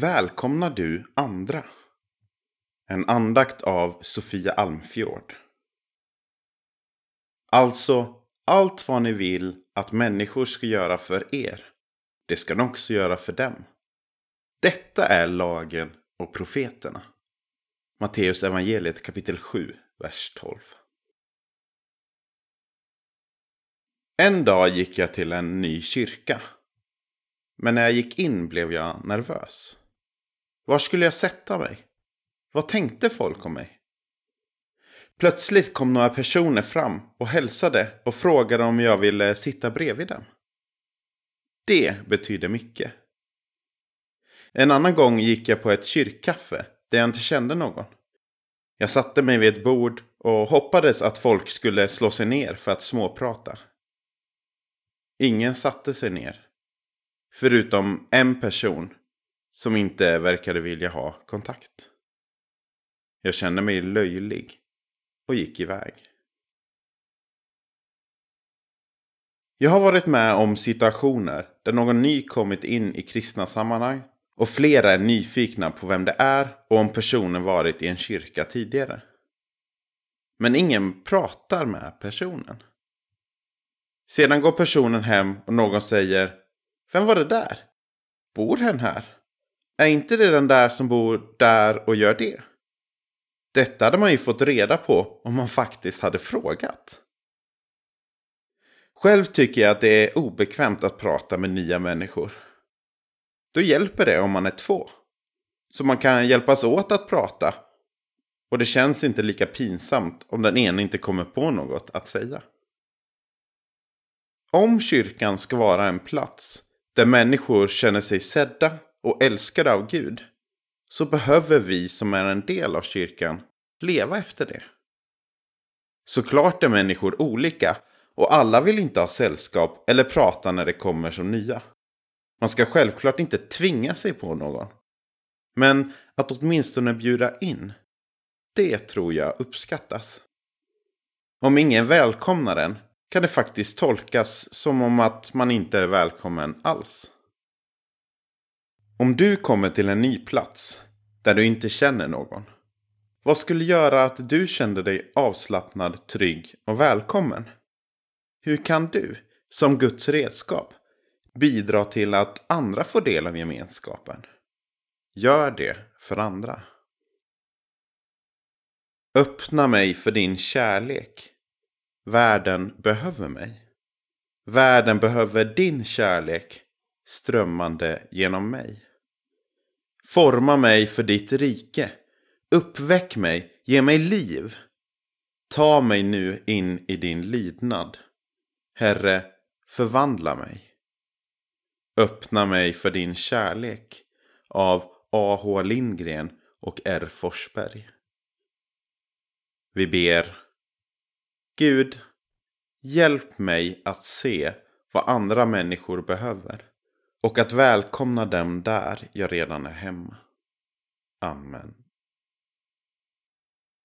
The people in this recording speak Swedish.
Välkomnar du andra? En andakt av Sofia Almfjord. Alltså, allt vad ni vill att människor ska göra för er, det ska de också göra för dem. Detta är lagen och profeterna. Matteus evangeliet kapitel 7, vers 12. En dag gick jag till en ny kyrka. Men när jag gick in blev jag nervös. Var skulle jag sätta mig? Vad tänkte folk om mig? Plötsligt kom några personer fram och hälsade och frågade om jag ville sitta bredvid dem. Det betyder mycket. En annan gång gick jag på ett kyrkkaffe där jag inte kände någon. Jag satte mig vid ett bord och hoppades att folk skulle slå sig ner för att småprata. Ingen satte sig ner. Förutom en person som inte verkade vilja ha kontakt. Jag kände mig löjlig och gick iväg. Jag har varit med om situationer där någon ny kommit in i kristna sammanhang och flera är nyfikna på vem det är och om personen varit i en kyrka tidigare. Men ingen pratar med personen. Sedan går personen hem och någon säger Vem var det där? Bor hen här? Är inte det den där som bor där och gör det? Detta hade man ju fått reda på om man faktiskt hade frågat. Själv tycker jag att det är obekvämt att prata med nya människor. Då hjälper det om man är två. Så man kan hjälpas åt att prata. Och det känns inte lika pinsamt om den ene inte kommer på något att säga. Om kyrkan ska vara en plats där människor känner sig sedda och älskade av Gud så behöver vi som är en del av kyrkan leva efter det. Såklart är människor olika och alla vill inte ha sällskap eller prata när det kommer som nya. Man ska självklart inte tvinga sig på någon. Men att åtminstone bjuda in, det tror jag uppskattas. Om ingen välkomnar en kan det faktiskt tolkas som om att man inte är välkommen alls. Om du kommer till en ny plats där du inte känner någon. Vad skulle göra att du kände dig avslappnad, trygg och välkommen? Hur kan du, som Guds redskap, bidra till att andra får del av gemenskapen? Gör det för andra. Öppna mig för din kärlek. Världen behöver mig. Världen behöver din kärlek strömmande genom mig. Forma mig för ditt rike. Uppväck mig, ge mig liv. Ta mig nu in i din lydnad. Herre, förvandla mig. Öppna mig för din kärlek av A.H. Lindgren och R. Forsberg. Vi ber. Gud, hjälp mig att se vad andra människor behöver och att välkomna dem där jag redan är hemma. Amen.